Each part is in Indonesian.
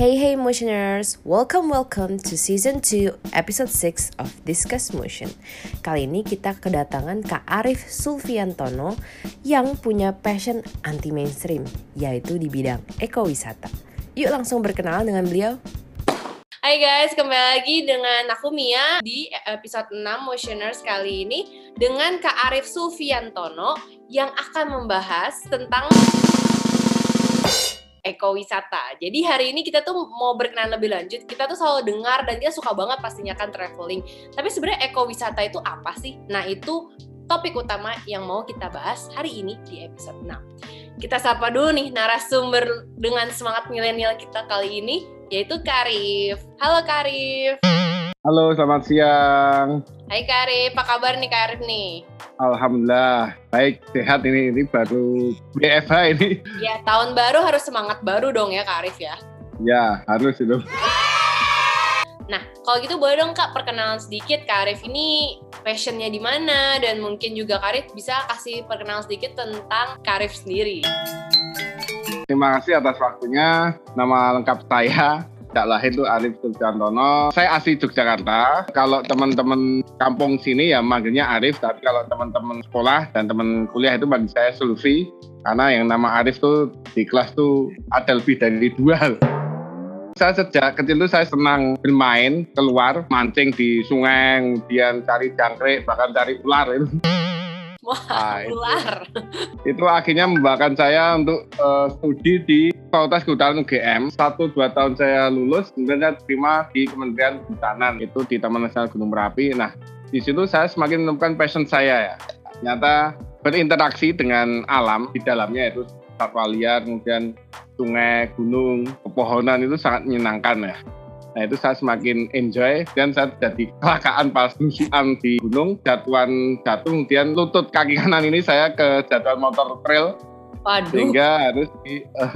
Hey hey motioners, welcome welcome to season 2 episode 6 of Discuss Motion. Kali ini kita kedatangan Kak Arif Sulfiantono yang punya passion anti mainstream, yaitu di bidang ekowisata. Yuk langsung berkenalan dengan beliau. Hai guys, kembali lagi dengan aku Mia di episode 6 Motioners kali ini dengan Kak Arif Sufiantono yang akan membahas tentang ekowisata. Jadi hari ini kita tuh mau berkenalan lebih lanjut. Kita tuh selalu dengar dan kita suka banget pastinya kan traveling. Tapi sebenarnya ekowisata itu apa sih? Nah, itu topik utama yang mau kita bahas hari ini di episode 6. Kita sapa dulu nih narasumber dengan semangat milenial kita kali ini, yaitu Karif. Halo Karif. Halo, selamat siang. Hai Karif, apa kabar nih Karif nih? Alhamdulillah, baik, sehat ini. Ini baru BFH ini. Ya, tahun baru harus semangat baru dong ya Karif ya? Ya, harus itu. Nah, kalau gitu boleh dong Kak perkenalan sedikit Kak Arif ini passionnya di mana dan mungkin juga Kak Arif bisa kasih perkenalan sedikit tentang Kak Arif sendiri. Terima kasih atas waktunya. Nama lengkap saya Cak lahir itu Arif Sujantono. Saya asli Yogyakarta. Kalau teman-teman kampung sini ya manggilnya Arif, tapi kalau teman-teman sekolah dan teman kuliah itu manggil saya Sulfi. Karena yang nama Arif tuh di kelas tuh ada lebih dari dua. Saya sejak kecil tuh saya senang bermain keluar, mancing di sungai, kemudian cari jangkrik, bahkan cari ular itu. Wah, Nah, itu. ular. itu akhirnya membawakan saya untuk eh, studi di Fakultas Kehutanan UGM. Satu dua tahun saya lulus, kemudian saya terima di Kementerian Kehutanan itu di Taman Nasional Gunung Merapi. Nah, di situ saya semakin menemukan passion saya ya. Ternyata berinteraksi dengan alam di dalamnya itu satwa liar, kemudian sungai, gunung, pepohonan itu sangat menyenangkan ya. Nah itu saya semakin enjoy dan saya jadi kecelakaan pas lusuan di gunung, jatuhan jatuh, kemudian lutut kaki kanan ini saya ke jatuhan motor trail Waduh. sehingga harus di, eh,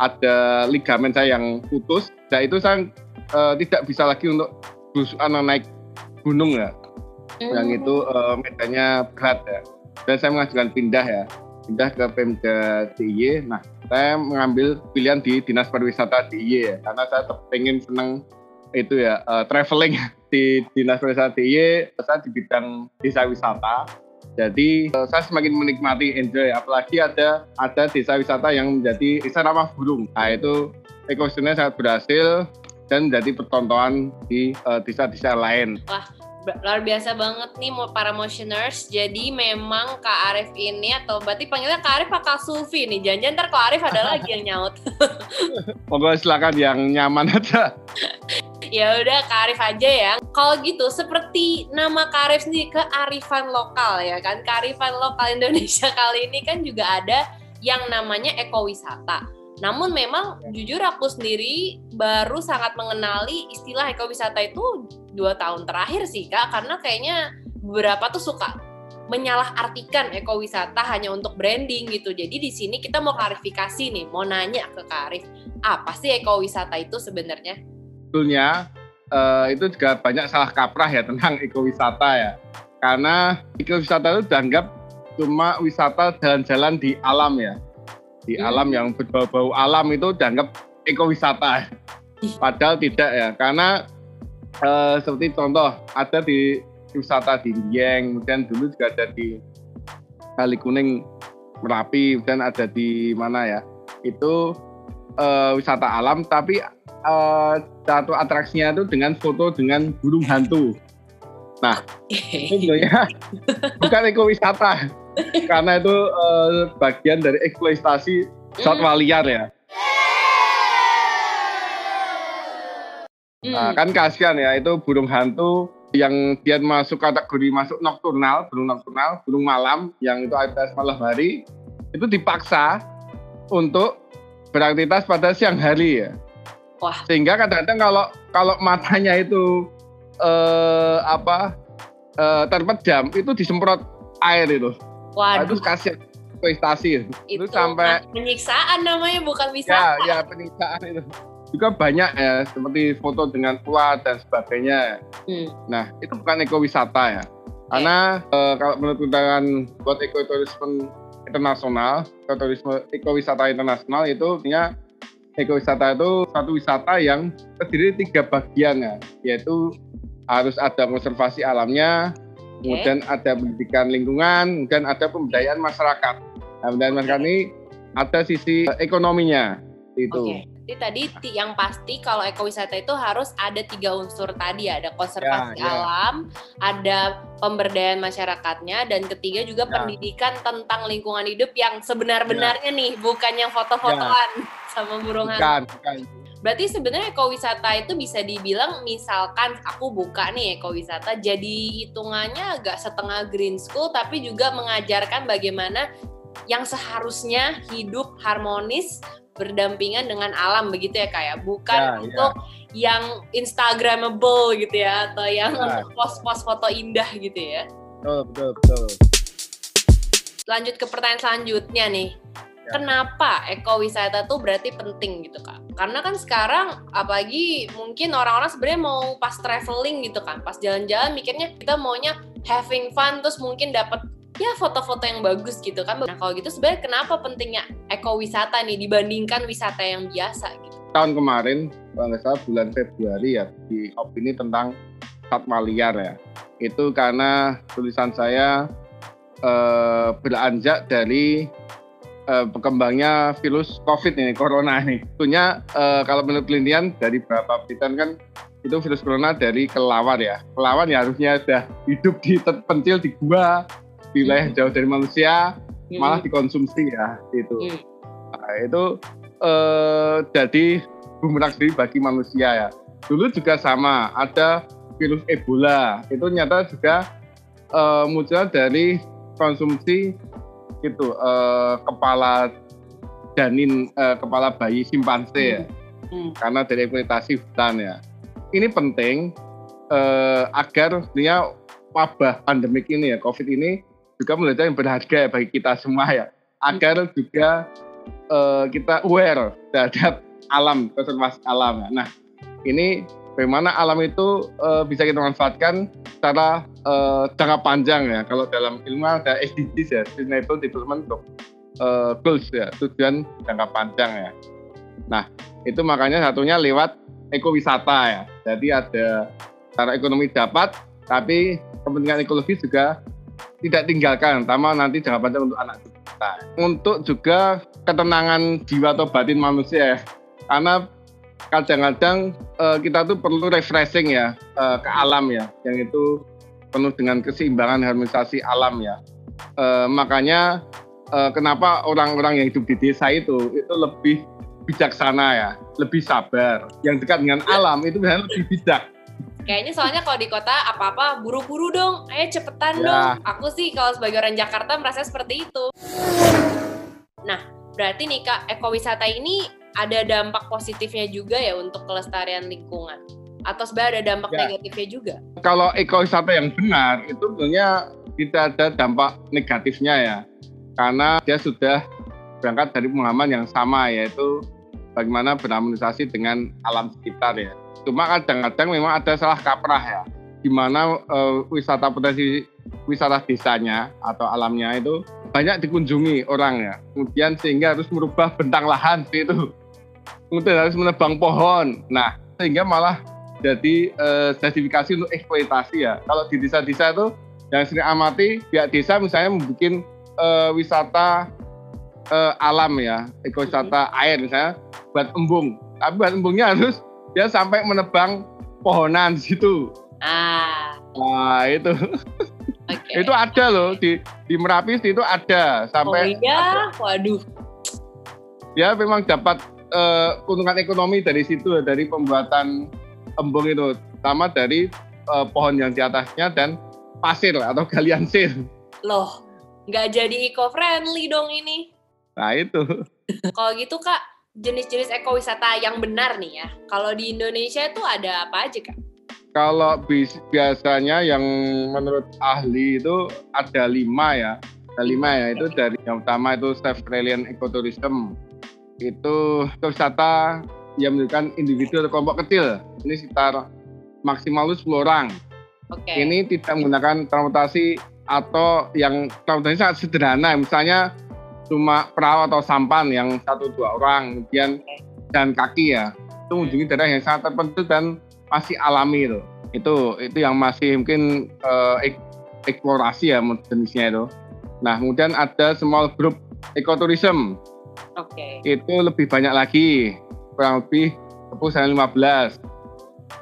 ada ligamen saya yang putus. Nah itu saya eh, tidak bisa lagi untuk lusuan naik gunung ya, yang Hmm. itu eh, medannya berat ya. Dan saya mengajukan pindah ya, pindah ke Pemda DIY. Nah saya mengambil pilihan di Dinas Pariwisata DIY ya, karena saya pengen seneng itu ya eh, traveling di Dinas Pariwisata DIY. Saya di bidang desa wisata. Jadi eh, saya semakin menikmati enjoy apalagi ada ada desa wisata yang menjadi desa ramah burung. Nah itu ekosistemnya sangat berhasil dan menjadi pertontonan di eh, desa-desa lain. Ba- Luar biasa banget nih para motioners. Jadi memang Kak Arif ini atau berarti panggilnya Kak Arif Kak Sufi nih? Jangan-jangan ntar Kak Arif ada lagi yang nyaut. Pokoknya silakan yang nyaman aja. ya udah Kak Arif aja ya. Kalau gitu seperti nama Kak Arif sendiri kearifan lokal ya kan. Kearifan lokal Indonesia kali ini kan juga ada yang namanya ekowisata. Namun memang jujur aku sendiri baru sangat mengenali istilah ekowisata itu dua tahun terakhir sih kak, karena kayaknya beberapa tuh suka menyalahartikan ekowisata hanya untuk branding gitu. Jadi di sini kita mau klarifikasi nih, mau nanya ke Kak Arif, apa sih ekowisata itu sebenarnya? Sebetulnya eh, itu juga banyak salah kaprah ya tentang ekowisata ya. Karena ekowisata itu dianggap cuma wisata jalan-jalan di alam ya. Di Hmm. alam yang berbau-bau alam itu dianggap ekowisata. Padahal tidak ya, karena eh, seperti contoh ada di wisata di Dieng, kemudian dulu juga ada di Kali Kuning Merapi, kemudian ada di mana ya? Itu eh, wisata alam, tapi eh, satu atraksinya itu dengan foto dengan burung hantu. Itu sebenarnya bukan ekowisata, karena itu eh, bagian dari eksploitasi satwa liar ya. Nah, Hmm. kan kasihan ya itu burung hantu yang dia masuk kategori masuk nokturnal, burung nokturnal, burung malam yang itu aktivitas malam hari itu dipaksa untuk beraktivitas pada siang hari ya. Wah. Sehingga kadang-kadang kalau kalau matanya itu eh, apa eh, terpejam itu disemprot air itu. Nah, itu Waduh, kasihan prestasi itu. itu sampai penyiksaan namanya bukan ya wisata. ya penyiksaan itu. Juga banyak ya seperti foto dengan ular dan sebagainya. Hmm. Nah, itu bukan ekowisata ya. Karena eh, kalau menurut undangan buat ekoturisme internasional, ekoturisme ekowisata internasional itu artinya ekowisata itu satu wisata yang terdiri tiga bagian ya, yaitu harus ada konservasi alamnya, kemudian ada pendidikan lingkungan, dan ada pemberdayaan masyarakat. Nah, pemberdayaan masyarakat ini ada sisi ekonominya itu. Oke. Jadi tadi yang pasti kalau ekowisata itu harus ada tiga unsur tadi ada konservasi Ya, ya. alam, ada pemberdayaan masyarakatnya, dan ketiga juga Ya. pendidikan tentang lingkungan hidup yang sebenar-benarnya nih, bukan yang foto-fotoan sama burung hantu. Bukan, bukan. Berarti sebenarnya ekowisata itu bisa dibilang misalkan aku buka nih ekowisata jadi hitungannya agak setengah green school tapi juga mengajarkan bagaimana yang seharusnya hidup harmonis berdampingan dengan alam begitu ya kayak bukan Ya, ya. untuk yang instagramable gitu ya atau yang Ya. post-post foto indah gitu ya. Betul, betul, betul. Lanjut ke pertanyaan selanjutnya nih. Ya. Kenapa ekowisata tuh berarti penting gitu kak? Karena kan sekarang apalagi mungkin orang-orang sebenarnya mau pas traveling gitu kan, pas jalan-jalan mikirnya kita maunya having fun terus mungkin dapat ya foto-foto yang bagus gitu kan. Nah kalau gitu sebenarnya kenapa pentingnya ekowisata nih dibandingkan wisata yang biasa gitu? Tahun kemarin, kalau nggak salah bulan Februari ya, di opini tentang satwa liar ya. Itu karena tulisan saya eh, beranjak dari eh, berkembangnya virus COVID ini, corona ini. Tentunya eh, kalau menurut penelitian dari beberapa penelitian kan itu virus corona dari kelelawar ya. Kelelawar ya harusnya sudah hidup di terpencil di gua, di wilayah jauh dari manusia, malah dikonsumsi ya itu. Hmm. Nah, itu eh, jadi bumerang sendiri bagi manusia ya. Dulu juga sama, ada virus Ebola. Itu nyata juga eh, muncul dari konsumsi itu eh, kepala janin eh, kepala bayi simpanse ya. Hmm. Karena dari eksploitasi hutan ya. Ini penting eh, agar sebenarnya wabah pandemik ini ya COVID ini juga menjadi yang berharga ya bagi kita semua ya. Agar juga eh, kita aware terhadap alam, konservasi alam. Nah, ini bagaimana alam itu eh, bisa kita manfaatkan secara eh, jangka panjang ya. Kalau dalam ilmu ada SDGs ya, Sustainable Development eh, Goals ya, tujuan jangka panjang ya. Nah, itu makanya satunya lewat ekowisata ya. Jadi ada secara ekonomi dapat, tapi kepentingan ekologis juga tidak tinggalkan, terutama nanti jangka panjang untuk anak kita. Untuk juga ketenangan jiwa atau batin manusia ya. Karena kadang-kadang eh, kita tuh perlu refreshing ya eh, ke alam ya, yang itu penuh dengan keseimbangan harmonisasi alam ya. Eh, makanya eh, kenapa orang-orang yang hidup di desa itu itu lebih bijaksana ya, lebih sabar. Yang dekat dengan alam itu biasanya lebih bijak. Kayaknya soalnya kalau di kota apa-apa buru-buru dong, ayo cepetan Ya. dong. Aku sih kalau sebagai orang Jakarta merasa seperti itu. Nah, berarti nih Kak, ekowisata ini ada dampak positifnya juga ya untuk kelestarian lingkungan? Atau sebenarnya ada dampak Ya. negatifnya juga? Kalau ekowisata yang benar itu sebenarnya tidak ada dampak negatifnya ya, karena dia sudah berangkat dari pemahaman yang sama yaitu bagaimana berharmonisasi dengan alam sekitar ya. Cuma kadang-kadang memang ada salah kaprah ya, di mana eh, wisata potensi wisata desanya atau alamnya itu banyak dikunjungi orang ya. Kemudian sehingga harus merubah bentang lahan itu. Kemudian harus menebang pohon. Nah, sehingga malah jadi eh, justifikasi untuk eksploitasi ya. Kalau di desa-desa itu yang sering amati pihak desa misalnya membuat eh, wisata eh, alam ya, ekowisata air misalnya buat embung. Tapi buat embungnya harus dia sampai menebang pohonan di situ. Ah, Nah, itu oke. itu ada loh di di Merapi itu ada Oh sampai iya, waduh. dia memang dapat eh, keuntungan ekonomi dari situ dari pembuatan embung itu sama dari eh, pohon yang di atasnya dan pasir atau galian sir Loh, nggak jadi eco-friendly dong ini. nah itu Kalau gitu Kak, jenis-jenis ekowisata yang benar nih ya. Kalau di Indonesia itu ada apa aja Kak? kalau biasanya yang menurut ahli itu ada lima ya ada lima ya itu dari yang pertama itu self reliant ecotourism itu wisata yang menunjukkan individu atau kelompok kecil ini sekitar maksimal itu 10 orang Oke. ini tidak menggunakan transportasi atau yang transportasi sangat sederhana misalnya cuma perahu atau sampan yang satu dua orang kemudian dan kaki ya. Itu mengunjungi daerah yang sangat terpencil dan masih alami itu. Itu itu yang masih mungkin uh, ek, eksplorasi ya jenisnya itu. Nah kemudian ada small group ekoturism oke. Okay. itu lebih banyak lagi kurang lebih 10 sampai 15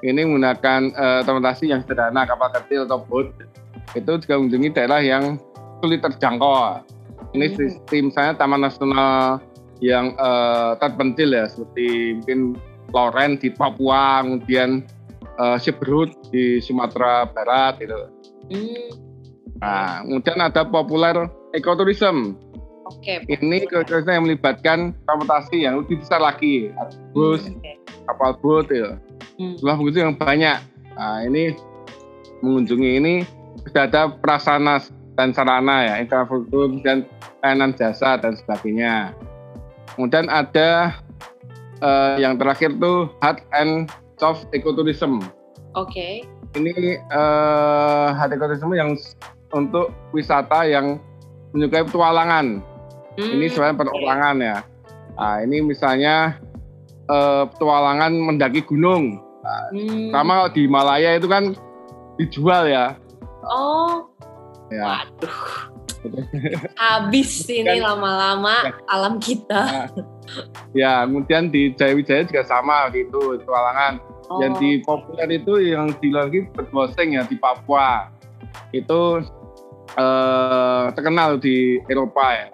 ini menggunakan uh, transportasi yang sederhana kapal kecil atau boat. Itu juga mengunjungi daerah yang sulit terjangkau ini hmm. sistem saya Taman Nasional yang uh, terpencil ya seperti mungkin Loren di Papua, kemudian uh, Siberut di Sumatera Barat itu. Hmm. Nah, kemudian ada populer ekoturism. Oke. Okay, Ini ekoturism yang melibatkan transportasi yang lebih besar lagi, bus, hmm, okay. kapal boat itu. Hmm. Jumlah pengunjung yang banyak. Nah, ini mengunjungi ini sudah ada prasana dan sarana ya, infrastruktur dan layanan jasa dan sebagainya. Kemudian ada uh, yang terakhir tuh hard and soft ecotourism. Oke. Okay. Ini uh, hard ecotourism yang untuk wisata yang menyukai petualangan. Hmm, ini sebenarnya petualangan okay. ya. Nah, ini misalnya uh, petualangan mendaki gunung. Nah, hmm. Sama di Himalaya itu kan dijual ya. Oh. Ya. Waduh habis ini lama-lama ya. alam kita. Nah, ya, kemudian di Jaya juga sama gitu, petualangan. Oh. Yang di populer itu yang di lagi berboseng ya di Papua. Itu eh, terkenal di Eropa ya.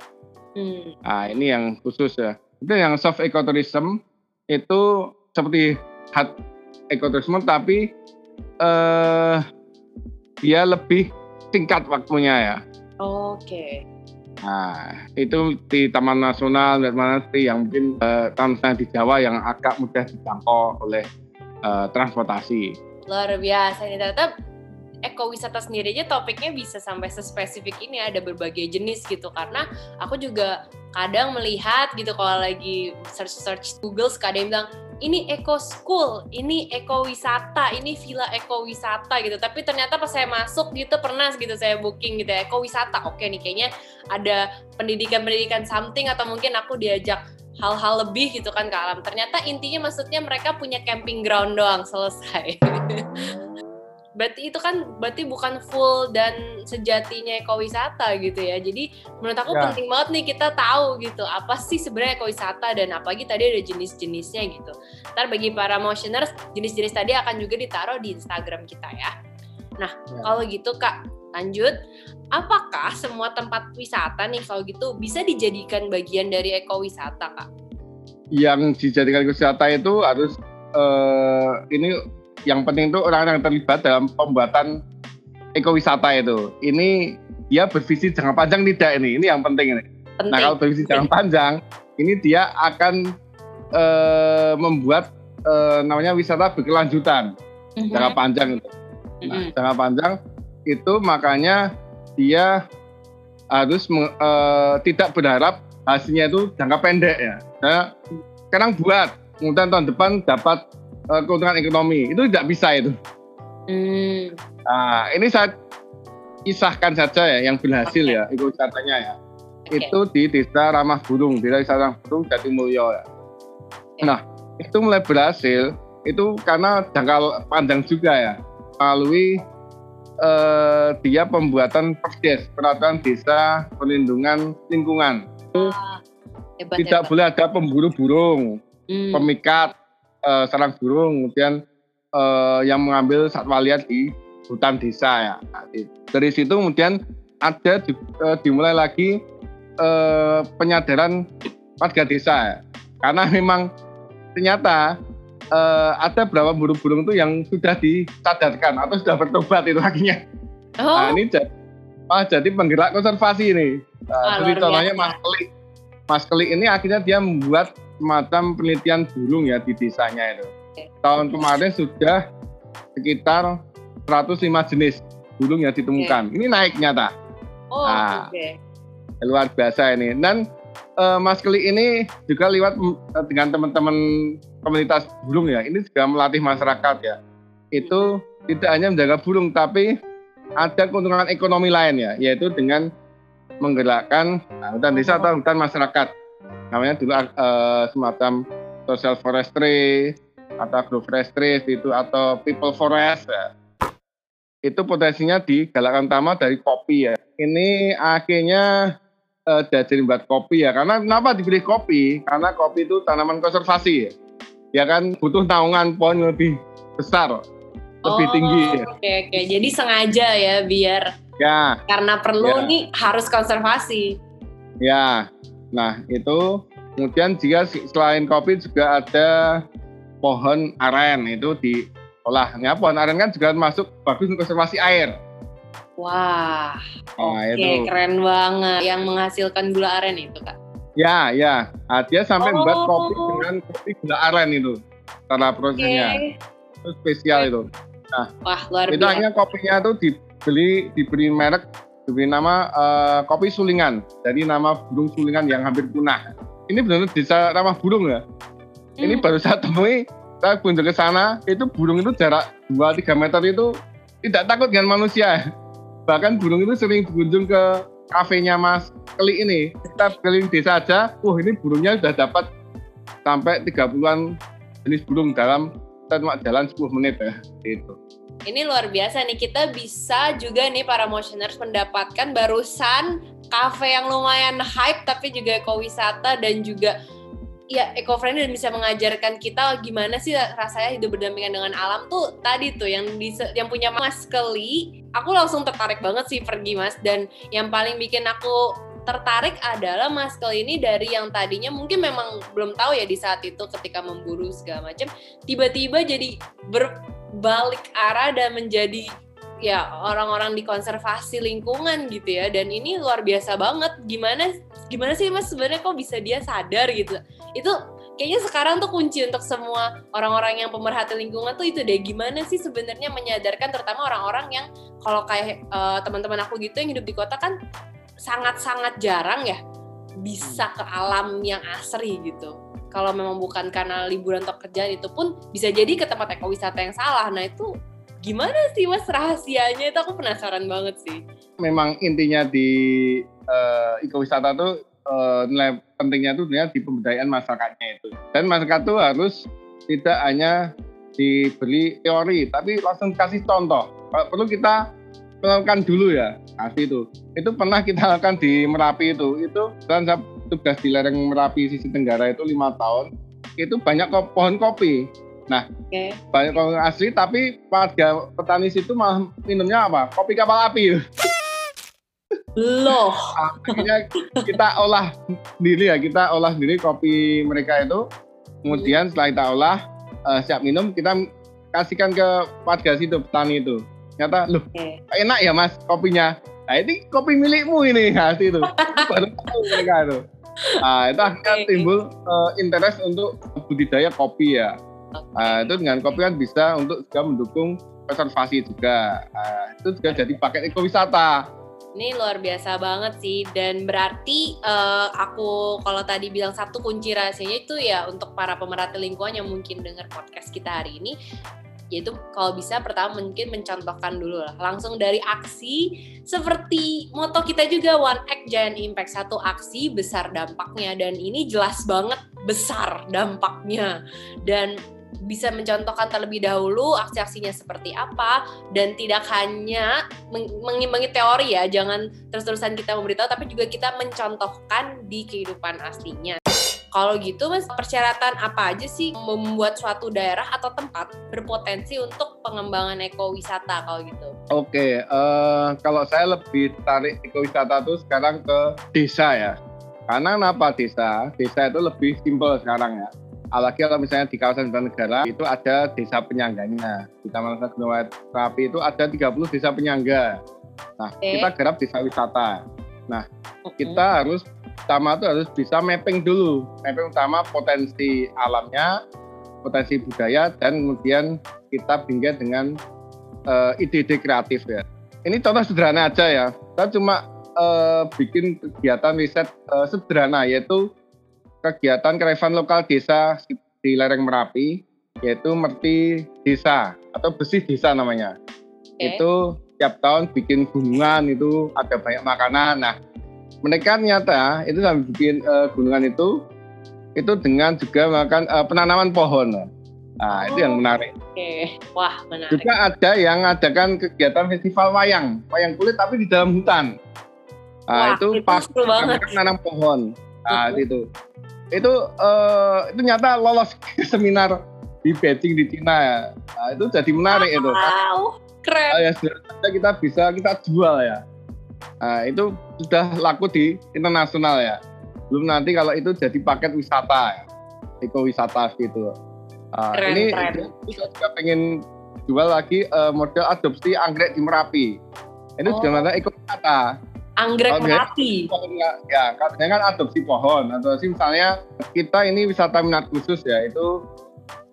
Hmm. Nah, ini yang khusus ya. Itu yang soft ecotourism itu seperti hard ecotourism tapi eh, dia lebih singkat waktunya ya. Oke. Okay. Nah, itu di Taman Nasional dan mana yang mungkin uh, taman di Jawa yang agak mudah dijangkau oleh uh, transportasi. Luar biasa ini tetap ekowisata sendiri aja topiknya bisa sampai sespesifik ini ada berbagai jenis gitu karena aku juga kadang melihat gitu kalau lagi search search Google kadang bilang ini eco school, ini eco wisata, ini villa eco wisata gitu. Tapi ternyata pas saya masuk gitu pernah gitu saya booking gitu ya, eco wisata. Oke nih kayaknya ada pendidikan-pendidikan something atau mungkin aku diajak hal-hal lebih gitu kan ke alam. Ternyata intinya maksudnya mereka punya camping ground doang selesai. berarti itu kan berarti bukan full dan sejatinya ekowisata gitu ya. Jadi menurut aku ya. penting banget nih kita tahu gitu apa sih sebenarnya ekowisata dan apalagi tadi ada jenis-jenisnya gitu. Ntar bagi para motioners jenis-jenis tadi akan juga ditaruh di Instagram kita ya. Nah ya. kalau gitu kak lanjut apakah semua tempat wisata nih kalau gitu bisa dijadikan bagian dari ekowisata kak? Yang dijadikan wisata itu harus uh, ini yang penting itu orang yang terlibat dalam pembuatan ekowisata itu. Ini dia bervisi jangka panjang tidak ini? Ini yang penting ini. Penting. Nah kalau bervisi jangka panjang, ini dia akan uh, membuat uh, namanya wisata berkelanjutan mm-hmm. jangka panjang itu. Nah, mm-hmm. jangka panjang itu makanya dia harus uh, tidak berharap hasilnya itu jangka pendek ya. Nah, sekarang buat, kemudian tahun depan dapat uh, keuntungan ekonomi itu tidak bisa itu. Hmm. Nah, ini saya kisahkan saja ya yang berhasil okay. ya ikut wisatanya ya. Okay. Itu di Desa Ramah Burung, Desa Ramah Burung Jatimulyo ya. Okay. Nah, itu mulai berhasil itu karena jangka panjang juga ya melalui eh, dia pembuatan perdes peraturan desa perlindungan lingkungan ah, hebat, tidak hebat. boleh ada pemburu burung hmm. pemikat uh, sarang burung, kemudian uh, yang mengambil satwa liar di hutan desa ya. Dari situ kemudian ada di, uh, dimulai lagi uh, penyadaran warga desa ya. Karena memang ternyata uh, ada beberapa burung-burung itu yang sudah disadarkan atau sudah bertobat itu akhirnya. Oh. Nah, ini jadi, ah, jadi penggerak konservasi ini. Nah, jadi contohnya Mas Keli. Mas Keli ini akhirnya dia membuat semacam penelitian burung ya di desanya itu. Tahun kemarin sudah sekitar 105 jenis burung yang ditemukan. Okay. Ini naik nyata. Oh, nah, okay. Luar biasa ini. Dan uh, Mas Keli ini juga lewat uh, dengan teman-teman komunitas burung ya. Ini juga melatih masyarakat ya. Itu tidak hanya menjaga burung, tapi ada keuntungan ekonomi lain ya, yaitu dengan menggerakkan nah, hutan desa atau hutan masyarakat namanya dulu uh, semacam social forestry atau agroforestry itu atau people forest ya. Itu potensinya di galakan utama dari kopi ya. Ini akhirnya uh, jadi buat kopi ya. Karena kenapa dipilih kopi? Karena kopi itu tanaman konservasi ya. Ya kan butuh naungan pohon lebih besar, lebih Oh, tinggi. Ya. Oke oke. Jadi sengaja ya biar ya, karena perlu Ya. nih harus konservasi. ya. Nah itu kemudian jika selain kopi juga ada pohon aren itu diolah. Ya, pohon aren kan juga masuk bagus untuk konservasi air. Wah, Nah, oke itu. keren banget. Yang menghasilkan gula aren itu kak. Ya, ya. Nah, dia sampai Oh. membuat kopi dengan kopi gula aren itu. Cara prosesnya. Itu spesial itu. Wah luar Itu biasa. akhirnya kopinya itu dibeli diberi merek diberi nama eh, kopi sulingan dari nama burung sulingan yang hampir punah. Ini benar-benar desa ramah burung ya. Ini Hmm. baru saya temui, saya kunjung ke sana, itu burung itu jarak 2-3 meter itu tidak takut dengan manusia. Bahkan burung itu sering berkunjung ke kafenya Mas Keli ini. Kita keliling desa aja, wah ini burungnya sudah dapat sampai 30-an jenis burung dalam kita cuma jalan 10 menit ya. Itu. Ini luar biasa nih, kita bisa juga nih para motioners mendapatkan barusan cafe yang lumayan hype tapi juga ekowisata dan juga ya eco-friendly dan bisa mengajarkan kita gimana sih rasanya hidup berdampingan dengan alam tuh tadi tuh yang di, yang punya Mas Kelly, aku langsung tertarik banget sih pergi Mas. Dan yang paling bikin aku tertarik adalah Mas Kelly ini dari yang tadinya mungkin memang belum tahu ya di saat itu ketika memburu segala macam tiba-tiba jadi berbalik arah dan menjadi ya orang-orang di konservasi lingkungan gitu ya. Dan ini luar biasa banget. Gimana gimana sih mas sebenarnya kok bisa dia sadar gitu? Itu kayaknya sekarang tuh kunci untuk semua orang-orang yang pemerhati lingkungan tuh itu deh. Gimana sih sebenarnya menyadarkan terutama orang-orang yang kalau kayak eh, teman-teman aku gitu yang hidup di kota kan sangat-sangat jarang ya bisa ke alam yang asri gitu kalau memang bukan karena liburan atau kerjaan itu pun bisa jadi ke tempat ekowisata yang salah. Nah itu gimana sih mas rahasianya itu aku penasaran banget sih. Memang intinya di eh, ekowisata tuh eh, nilai pentingnya itu sebenarnya di pemberdayaan masyarakatnya itu. Dan masyarakat tuh harus tidak hanya diberi teori, tapi langsung kasih contoh. Kalau perlu kita melakukan dulu ya, kasih itu. Itu pernah kita lakukan di Merapi itu. Itu dan saya tugas di lereng Merapi sisi Tenggara itu lima tahun. Itu banyak ko- pohon kopi. Oke. banyak kopi asli tapi warga petani situ malah minumnya apa kopi kapal api Loh. akhirnya kita olah sendiri ya kita olah sendiri kopi mereka itu kemudian setelah kita olah eh, siap minum kita kasihkan ke warga situ petani itu ternyata loh Oke. enak ya mas kopinya nah ini kopi milikmu ini nah, itu baru tahu mereka itu nah itu akhirnya Oke. timbul eh, interest untuk budidaya kopi ya Nah, itu dengan kopi kan bisa untuk juga mendukung konservasi juga. Nah, itu juga jadi paket ekowisata. Ini luar biasa banget sih dan berarti eh, aku kalau tadi bilang satu kunci rahasianya itu ya untuk para pemerhati lingkungan yang mungkin dengar podcast kita hari ini yaitu kalau bisa pertama mungkin mencontohkan dulu lah. Langsung dari aksi seperti moto kita juga one act giant impact. Satu aksi besar dampaknya dan ini jelas banget besar dampaknya. Dan bisa mencontohkan terlebih dahulu aksi-aksinya seperti apa dan tidak hanya meng- mengimbangi teori ya jangan terus-terusan kita memberitahu tapi juga kita mencontohkan di kehidupan aslinya kalau gitu mas persyaratan apa aja sih membuat suatu daerah atau tempat berpotensi untuk pengembangan ekowisata kalau gitu Oke, eh, kalau saya lebih tarik ekowisata itu sekarang ke desa ya. Karena kenapa desa? Desa itu lebih simpel sekarang ya. Apalagi kalau misalnya di kawasan negara itu ada desa penyangganya. Di Taman Nasional Gunung Merapi itu ada 30 desa penyangga. Nah, Oke. kita garap desa wisata. kita harus pertama itu harus bisa mapping dulu mapping utama potensi alamnya potensi budaya dan kemudian kita bingkai dengan eh, ide-ide kreatif ya ini contoh sederhana aja ya saya cuma eh, bikin kegiatan riset eh, sederhana yaitu kegiatan kearifan lokal desa di lereng Merapi yaitu Merti Desa atau Bersih Desa namanya Oke. itu tiap tahun bikin gunungan itu ada banyak makanan. Nah, mereka ternyata itu sambil bikin eh, gunungan itu itu dengan juga melakukan uh, penanaman pohon. Nah, itu yang menarik. Oke, wah menarik. Juga ada yang mengadakan kegiatan festival wayang, wayang kulit tapi di dalam hutan. Nah, Wah, itu, itu pas mereka menanam pohon. Nah, Mhm. itu. Itu eh, itu nyata lolos seminar di Beijing di Cina ya. Nah, itu jadi menarik itu. Wow, keren. Ah, ya sudah kita bisa kita jual ya. Nah, itu sudah laku di internasional ya. Belum nanti kalau itu jadi paket wisata ya. Ekowisata gitu. Nah, Keren, ini keren. kita juga pengen jual lagi eh, model adopsi anggrek di Merapi. Ini Oh. juga namanya ekowisata. Anggrek Oke. merapi. Ya, ya katanya kan adopsi pohon atau sih misalnya kita ini wisata minat khusus ya itu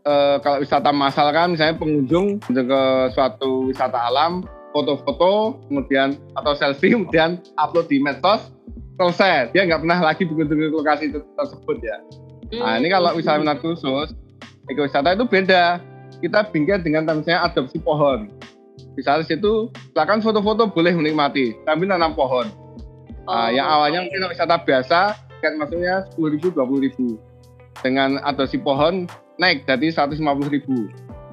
eh, kalau wisata massal kan misalnya pengunjung ke suatu wisata alam foto-foto kemudian atau selfie kemudian upload di medsos selesai. Dia nggak pernah lagi berkunjung ke lokasi tersebut ya. Nah ini kalau wisata minat khusus ekowisata itu beda. Kita bingkai dengan misalnya adopsi pohon. Misalnya di situ silakan foto-foto boleh menikmati sambil nanam pohon. Nah, Oh, yang awalnya mungkin wisata biasa, tiket masuknya 10.000, 20.000. Dengan adopsi pohon naik jadi 150.000.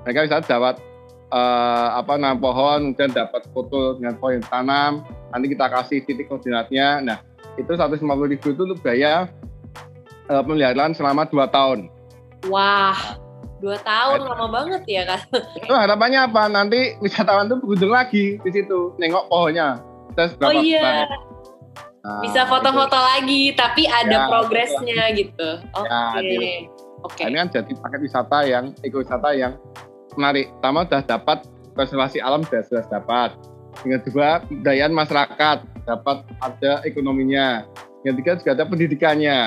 Mereka bisa dapat eh, apa nanam pohon, kemudian dapat foto dengan pohon yang tanam. Nanti kita kasih titik koordinatnya. Nah, itu 150.000 itu untuk biaya eh, pemeliharaan selama 2 tahun. Wah, dua tahun lama banget ya kan? Itu harapannya apa? Nanti wisatawan itu berkunjung lagi di situ, nengok pohonnya. Terus Oh berapa iya, besar. Nah, bisa foto-foto lagi, tapi ada Ya, progresnya gitu. Oke, Ya, oke. Nah, ini kan jadi paket wisata yang ekowisata yang menarik. Pertama sudah dapat konservasi alam sudah sudah dapat. Yang kedua kebudayaan masyarakat dapat ada ekonominya. Yang ketiga juga ada pendidikannya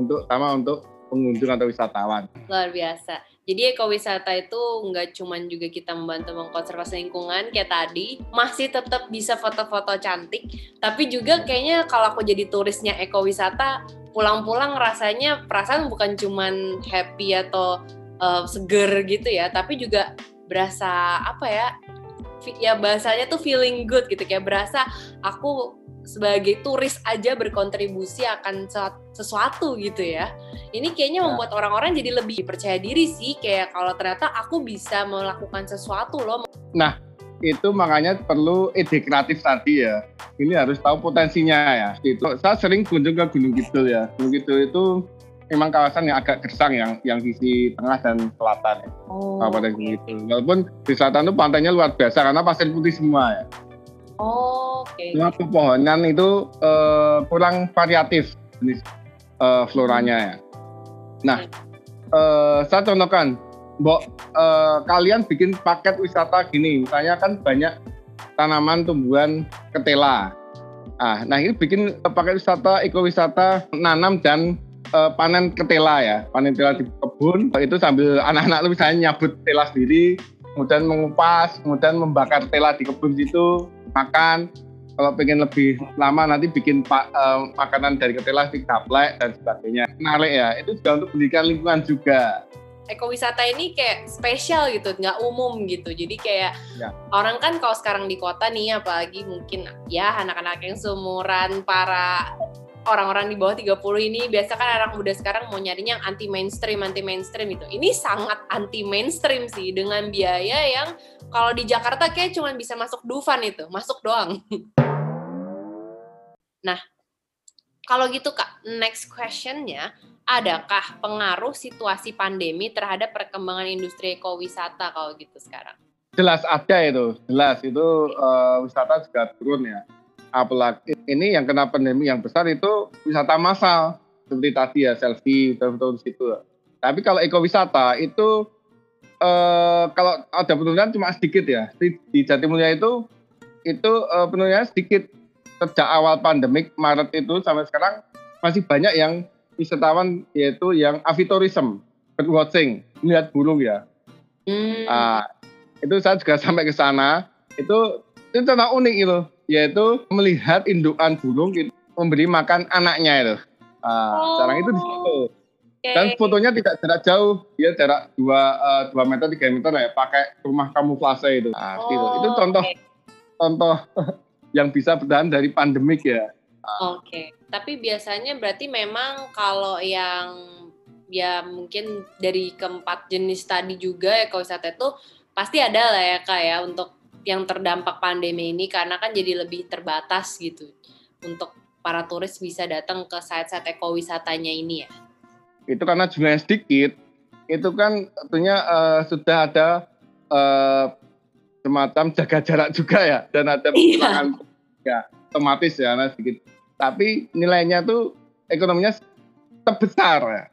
untuk sama untuk pengunjung atau wisatawan. Luar biasa. Jadi ekowisata itu nggak cuman juga kita membantu mengkonservasi lingkungan kayak tadi, masih tetap bisa foto-foto cantik, tapi juga kayaknya kalau aku jadi turisnya ekowisata, pulang-pulang rasanya perasaan bukan cuman happy atau uh, seger gitu ya, tapi juga berasa apa ya? Ya bahasanya tuh feeling good gitu kayak berasa aku sebagai turis aja berkontribusi akan se- sesuatu gitu ya ini kayaknya Ya. membuat orang-orang jadi lebih percaya diri sih kayak kalau ternyata aku bisa melakukan sesuatu loh Itu makanya perlu ide kreatif tadi ya. Ini harus tahu potensinya ya. Itu saya sering kunjung ke Gunung Kidul ya. Gunung Kidul itu memang kawasan yang agak gersang yang yang sisi tengah dan selatan ya. oh, Kabupaten Gunung Kidul. Walaupun di selatan itu pantainya luar biasa karena pasir putih semua ya. oke Cuma pepohonan itu eh, kurang variatif jenis eh, floranya ya. Nah, eh, saya contohkan, Mbok, eh, kalian bikin paket wisata gini, misalnya kan banyak tanaman tumbuhan ketela. Ah, nah ini bikin paket wisata, ekowisata, nanam dan eh, panen ketela ya, panen ketela di kebun. Itu sambil anak-anak lu misalnya nyabut tela sendiri, kemudian mengupas, kemudian membakar tela di kebun situ, makan. Kalau pengen lebih lama nanti bikin pa- eh, makanan dari ketela di gaplek dan sebagainya. Menarik ya, itu juga untuk pendidikan lingkungan juga. ekowisata ini kayak spesial gitu nggak umum gitu jadi kayak Ya. orang kan kalau sekarang di kota nih apalagi mungkin ya anak-anak yang seumuran para orang-orang di bawah 30 ini biasa kan anak muda sekarang mau nyarinya yang anti mainstream anti mainstream itu ini sangat anti mainstream sih dengan biaya yang kalau di Jakarta kayak cuma bisa masuk Dufan itu masuk doang. Nah kalau gitu kak next questionnya adakah pengaruh situasi pandemi terhadap perkembangan industri ekowisata kalau gitu sekarang? Jelas ada itu, jelas. Itu eh, wisata juga turun ya. Apalagi ini yang kena pandemi yang besar itu wisata massal seperti tadi ya selfie di situ. Tapi kalau ekowisata itu eh, kalau ada penurunan cuma sedikit ya. Di, di Jatimulya itu itu eh, penurunannya sedikit sejak awal pandemik Maret itu sampai sekarang masih banyak yang wisatawan yaitu yang avitourism, birdwatching, melihat burung ya. hmm. Ah, itu saya juga sampai ke sana itu itu contoh unik itu yaitu melihat indukan burung itu memberi makan anaknya itu ah, Oh. sekarang itu di situ Oke. dan fotonya tidak jarak jauh dia jarak dua eh, dua meter tiga meter ya pakai rumah kamuflase itu ah, gitu. itu Oh, contoh oke. contoh yang bisa bertahan dari pandemik ya Oke, tapi biasanya berarti memang kalau yang ya mungkin dari keempat jenis tadi juga ekowisata itu pasti ada lah ya kak ya untuk yang terdampak pandemi ini karena kan jadi lebih terbatas gitu untuk para turis bisa datang ke site-site ekowisatanya ini ya. Itu karena jumlahnya sedikit, itu kan tentunya uh, sudah ada uh, semacam jaga jarak juga ya dan ada iya. ya otomatis ya nah sedikit. Tapi nilainya tuh ekonominya terbesar ya.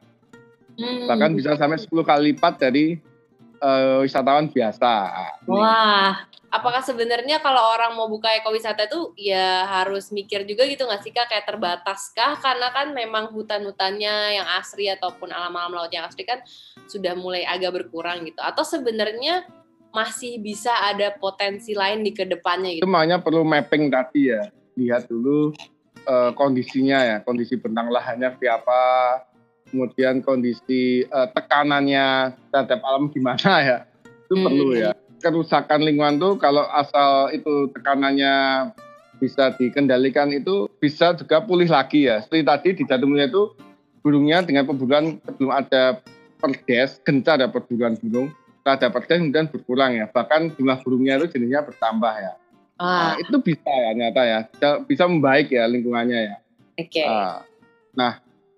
Hmm. Bahkan bisa sampai 10 kali lipat dari uh, wisatawan biasa. Wah, apakah sebenarnya kalau orang mau buka ekowisata itu ya harus mikir juga gitu nggak sih kak kayak terbatas kah? Karena kan memang hutan-hutannya yang asri ataupun alam-alam laut yang asri kan sudah mulai agak berkurang gitu. Atau sebenarnya masih bisa ada potensi lain di ke depannya gitu? Itu makanya perlu mapping tadi ya. Lihat dulu uh, kondisinya ya, kondisi bentang lahannya seperti apa, kemudian kondisi uh, tekanannya terhadap alam gimana ya itu hmm. perlu ya kerusakan lingkungan tuh kalau asal itu tekanannya bisa dikendalikan itu bisa juga pulih lagi ya. Seperti tadi di Jatumulia itu burungnya dengan perburuan sebelum ada perdes gencar ada perburuan burung setelah ada perdes kemudian berkurang ya. Bahkan jumlah burungnya itu jenisnya bertambah ya. Ah. nah, itu bisa ya nyata ya. Bisa, bisa membaik ya lingkungannya ya. Oke. Okay. nah, nah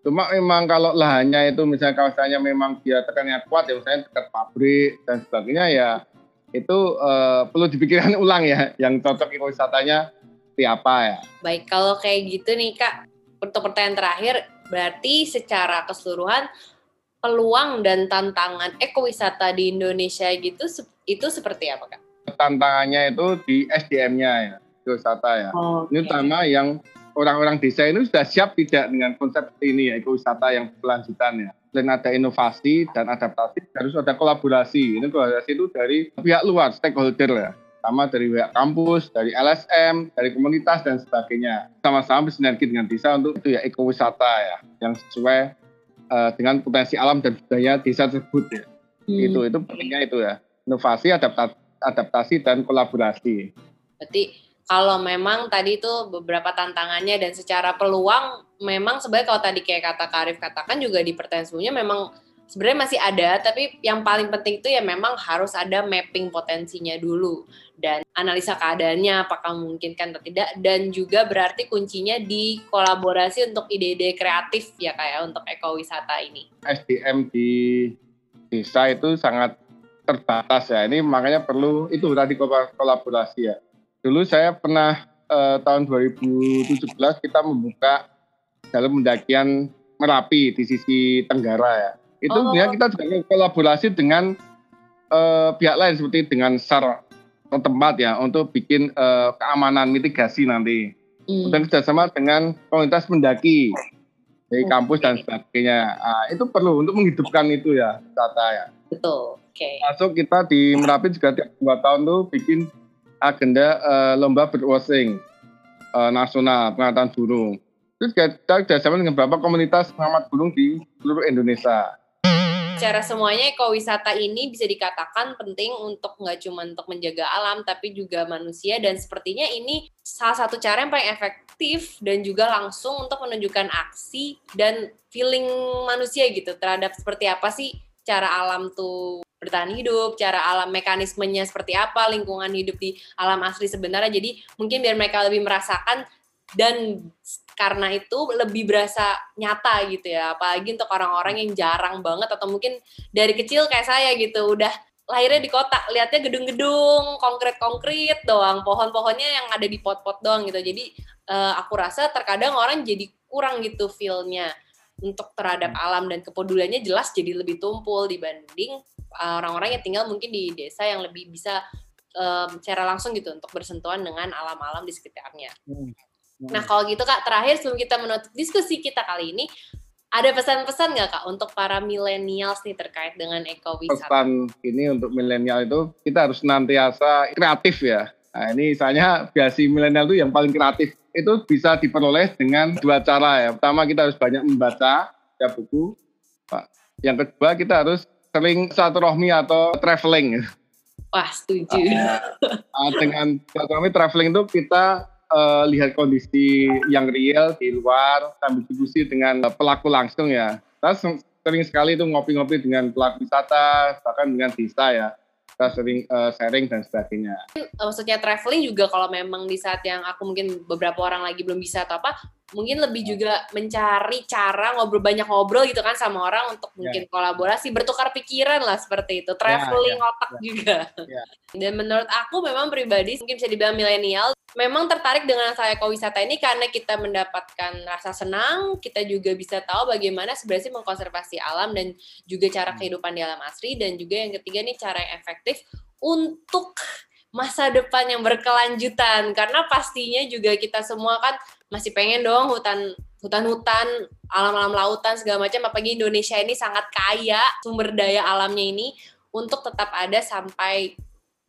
Cuma memang kalau lahannya itu misalnya kawasannya memang dia tekannya kuat ya misalnya dekat pabrik dan sebagainya ya itu uh, perlu dipikirkan ulang ya yang cocok ekowisatanya seperti apa ya. Baik, kalau kayak gitu nih Kak, untuk pertanyaan terakhir berarti secara keseluruhan peluang dan tantangan ekowisata di Indonesia gitu itu seperti apa Kak? Tantangannya itu di SDM-nya ya, ekowisata ya. Oh, okay. Ini utama yang orang-orang desa ini sudah siap tidak dengan konsep ini ya ekowisata yang berkelanjutan ya. Selain ada inovasi dan adaptasi, harus ada kolaborasi. Ini kolaborasi itu dari pihak luar, stakeholder ya. Sama dari pihak kampus, dari LSM, dari komunitas dan sebagainya. Sama-sama bersinergi dengan desa untuk itu ya ekowisata ya, yang sesuai uh, dengan potensi alam dan budaya desa tersebut ya. Hmm. Itu itu pentingnya itu ya. Inovasi, adaptasi, adaptasi dan kolaborasi. Berarti kalau memang tadi itu beberapa tantangannya dan secara peluang memang sebenarnya kalau tadi kayak kata Karif katakan juga di pertanyaan sebelumnya memang sebenarnya masih ada tapi yang paling penting itu ya memang harus ada mapping potensinya dulu dan analisa keadaannya apakah memungkinkan atau tidak dan juga berarti kuncinya di kolaborasi untuk ide-ide kreatif ya kayak ya, untuk ekowisata ini. SDM di desa itu sangat terbatas ya ini makanya perlu itu tadi kolaborasi ya dulu saya pernah eh, tahun 2017 kita membuka dalam pendakian Merapi di sisi Tenggara ya. Itu oh. kita juga kolaborasi dengan eh, pihak lain seperti dengan SAR tempat ya untuk bikin eh, keamanan mitigasi nanti. Hmm. Dan kerjasama dengan komunitas pendaki dari kampus dan sebagainya. Nah, itu perlu untuk menghidupkan itu ya, tata ya. Betul. Oke. Okay. Masuk kita di Merapi juga tiap dua tahun tuh bikin agenda uh, lomba birdwatching uh, nasional pengamatan burung. Terus kita kerjasama dengan beberapa komunitas pengamat burung di seluruh Indonesia. Cara semuanya ekowisata ini bisa dikatakan penting untuk nggak cuma untuk menjaga alam, tapi juga manusia dan sepertinya ini salah satu cara yang paling efektif dan juga langsung untuk menunjukkan aksi dan feeling manusia gitu terhadap seperti apa sih cara alam tuh bertahan hidup, cara alam mekanismenya seperti apa, lingkungan hidup di alam asli sebenarnya. Jadi mungkin biar mereka lebih merasakan dan karena itu lebih berasa nyata gitu ya. Apalagi untuk orang-orang yang jarang banget atau mungkin dari kecil kayak saya gitu udah lahirnya di kota, lihatnya gedung-gedung konkret-konkret doang, pohon-pohonnya yang ada di pot-pot doang gitu. Jadi uh, aku rasa terkadang orang jadi kurang gitu feel-nya untuk terhadap alam dan kepeduliannya jelas jadi lebih tumpul dibanding orang-orang yang tinggal mungkin di desa yang lebih bisa um, secara langsung gitu untuk bersentuhan dengan alam-alam di sekitarnya. Hmm. Hmm. Nah kalau gitu kak terakhir sebelum kita menutup diskusi kita kali ini ada pesan-pesan nggak kak untuk para milenials nih terkait dengan ekowisata? Pesan ini untuk milenial itu kita harus nantiasa kreatif ya. Nah ini misalnya biasi milenial itu yang paling kreatif itu bisa diperoleh dengan dua cara ya. Pertama kita harus banyak membaca ya buku. Yang kedua kita harus sering satu rohmi atau traveling. Wah, setuju. Uh, dengan rohmi traveling itu kita uh, lihat kondisi yang real di luar sambil diskusi dengan pelaku langsung ya. Terus sering sekali itu ngopi-ngopi dengan pelaku wisata, bahkan dengan desa ya kita sering uh, sharing dan sebagainya. Maksudnya traveling juga kalau memang di saat yang aku mungkin beberapa orang lagi belum bisa atau apa, mungkin lebih juga mencari cara ngobrol banyak ngobrol gitu kan sama orang untuk ya. mungkin yeah. kolaborasi, bertukar pikiran lah seperti itu, ya, traveling yeah, yeah, otak yeah. juga. Yeah. Dan menurut aku memang pribadi mungkin bisa dibilang milenial, memang tertarik dengan saya ekowisata ini karena kita mendapatkan rasa senang, kita juga bisa tahu bagaimana sebenarnya mengkonservasi alam dan juga cara hmm. kehidupan di alam asri dan juga yang ketiga nih cara yang efektif untuk masa depan yang berkelanjutan. Karena pastinya juga kita semua kan masih pengen dong hutan hutan-hutan alam-alam lautan segala macam. Apalagi Indonesia ini sangat kaya sumber daya alamnya ini untuk tetap ada sampai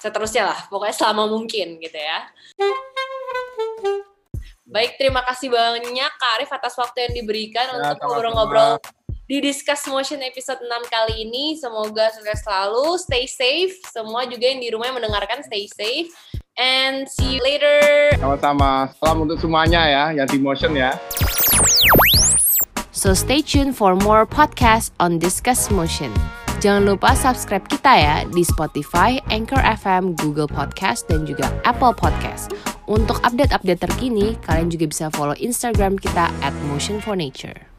seterusnya lah. Pokoknya selama mungkin gitu ya. Baik terima kasih banyak Kak Arif atas waktu yang diberikan ya, untuk ngobrol-ngobrol di Discuss Motion episode 6 kali ini. Semoga sukses selalu. Stay safe. Semua juga yang di rumah yang mendengarkan stay safe. And see you later. Sama-sama. Salam untuk semuanya ya yang di Motion ya. So stay tuned for more podcast on Discuss Motion. Jangan lupa subscribe kita ya di Spotify, Anchor FM, Google Podcast, dan juga Apple Podcast. Untuk update-update terkini, kalian juga bisa follow Instagram kita at Motion for Nature.